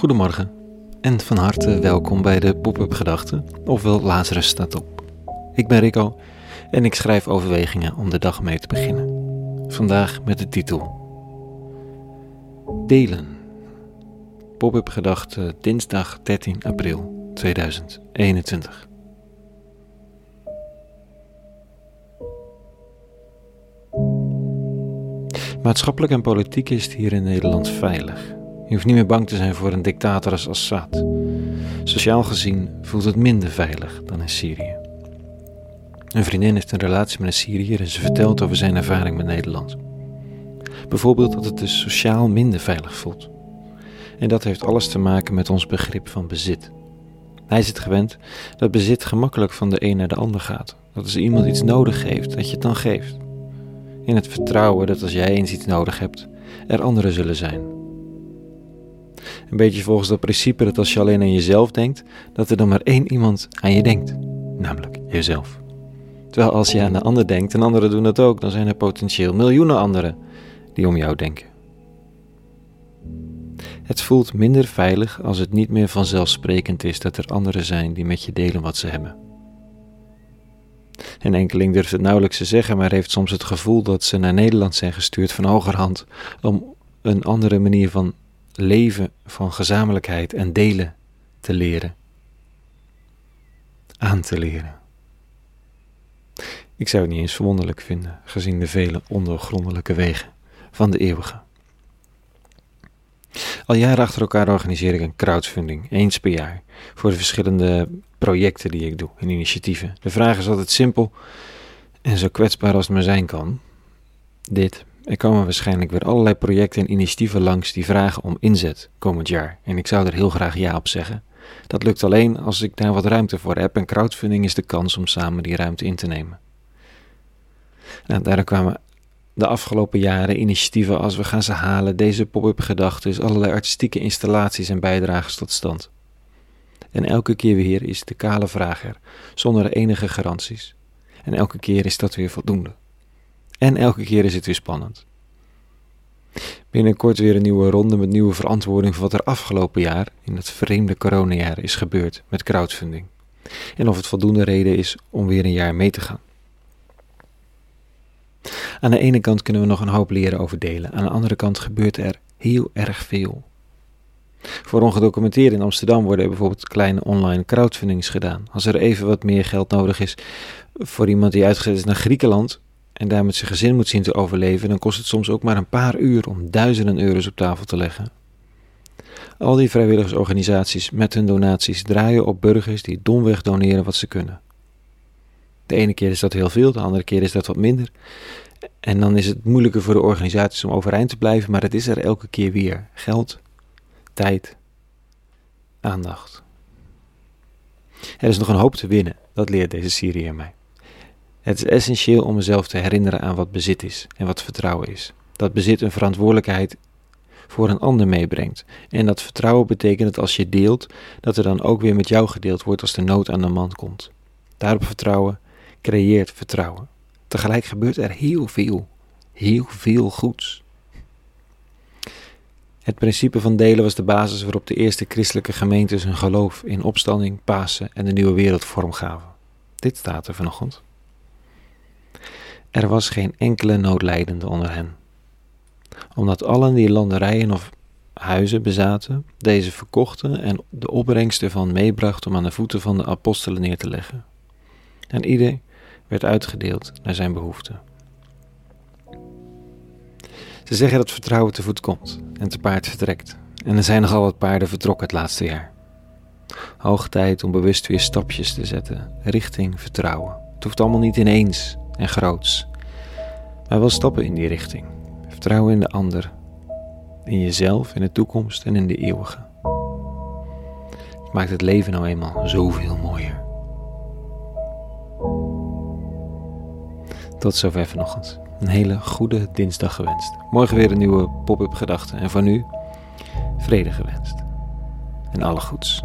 Goedemorgen en van harte welkom bij de Pop-up Gedachten, ofwel Lazarus staat op. Ik ben Rico en ik schrijf overwegingen om de dag mee te beginnen. Vandaag met de titel Delen. Pop-up Gedachten dinsdag 13 april 2021. Maatschappelijk en politiek is het hier in Nederland veilig. Je hoeft niet meer bang te zijn voor een dictator als Assad. Sociaal gezien voelt het minder veilig dan in Syrië. Een vriendin heeft een relatie met een Syriër en ze vertelt over zijn ervaring met Nederland. Bijvoorbeeld dat het dus sociaal minder veilig voelt. En dat heeft alles te maken met ons begrip van bezit. Hij is het gewend dat bezit gemakkelijk van de een naar de ander gaat. Dat als iemand iets nodig heeft, dat je het dan geeft. In het vertrouwen dat als jij eens iets nodig hebt, er anderen zullen zijn een beetje volgens dat principe dat als je alleen aan jezelf denkt, dat er dan maar één iemand aan je denkt, namelijk jezelf. Terwijl als je aan de ander denkt en anderen doen dat ook, dan zijn er potentieel miljoenen anderen die om jou denken. Het voelt minder veilig als het niet meer vanzelfsprekend is dat er anderen zijn die met je delen wat ze hebben. Een enkeling durft het nauwelijks te zeggen, maar heeft soms het gevoel dat ze naar Nederland zijn gestuurd van hogerhand om een andere manier van leven van gezamenlijkheid en delen te leren. Aan te leren. Ik zou het niet eens verwonderlijk vinden, gezien de vele ondergrondelijke wegen van de eeuwige. Al jaren achter elkaar organiseer ik een crowdfunding, eens per jaar, voor de verschillende projecten die ik doe en initiatieven. De vraag is altijd simpel en zo kwetsbaar als het maar zijn kan. Dit er komen waarschijnlijk weer allerlei projecten en initiatieven langs die vragen om inzet komend jaar. En ik zou er heel graag ja op zeggen. Dat lukt alleen als ik daar wat ruimte voor heb en crowdfunding is de kans om samen die ruimte in te nemen. Nou, daarom kwamen de afgelopen jaren initiatieven als we gaan ze halen, deze pop-up gedachten, allerlei artistieke installaties en bijdrages tot stand. En elke keer weer is de kale vraag er, zonder enige garanties. En elke keer is dat weer voldoende. En elke keer is het weer spannend. Binnenkort weer een nieuwe ronde met nieuwe verantwoording voor wat er afgelopen jaar, in het vreemde coronajaar, is gebeurd met crowdfunding. En of het voldoende reden is om weer een jaar mee te gaan. Aan de ene kant kunnen we nog een hoop leren over delen, aan de andere kant gebeurt er heel erg veel. Voor ongedocumenteerden in Amsterdam worden er bijvoorbeeld kleine online crowdfundings gedaan. Als er even wat meer geld nodig is voor iemand die uitgezet is naar Griekenland, en daar met zijn gezin moet zien te overleven, dan kost het soms ook maar een paar uur om duizenden euro's op tafel te leggen. Al die vrijwilligersorganisaties met hun donaties draaien op burgers die domweg doneren wat ze kunnen. De ene keer is dat heel veel, de andere keer is dat wat minder. En dan is het moeilijker voor de organisaties om overeind te blijven, maar het is er elke keer weer. Geld, tijd, aandacht. Er is nog een hoop te winnen, dat leert deze Syriër mij. Het is essentieel om mezelf te herinneren aan wat bezit is en wat vertrouwen is. Dat bezit een verantwoordelijkheid voor een ander meebrengt. En dat vertrouwen betekent dat als je deelt, dat er dan ook weer met jou gedeeld wordt als de nood aan de man komt. Daarop vertrouwen creëert vertrouwen. Tegelijk gebeurt er heel veel, heel veel goeds. Het principe van delen was de basis waarop de eerste christelijke gemeentes hun geloof in opstanding, Pasen en de nieuwe wereld vormgaven. Dit staat er vanochtend. Er was geen enkele noodlijdende onder hen. Omdat allen die landerijen of huizen bezaten, deze verkochten en de opbrengst ervan meebrachten om aan de voeten van de apostelen neer te leggen. En ieder werd uitgedeeld naar zijn behoeften. Ze zeggen dat vertrouwen te voet komt en te paard vertrekt. En er zijn nogal wat paarden vertrokken het laatste jaar. Hoog tijd om bewust weer stapjes te zetten richting vertrouwen. Het hoeft allemaal niet ineens en groots. Maar wel stappen in die richting. Vertrouwen in de ander, in jezelf, in de toekomst en in de eeuwige. Het maakt het leven nou eenmaal zoveel mooier. Tot zover vanochtend. Een hele goede dinsdag gewenst. Morgen weer een nieuwe pop-up gedachte. En voor nu, vrede gewenst. En alle goeds.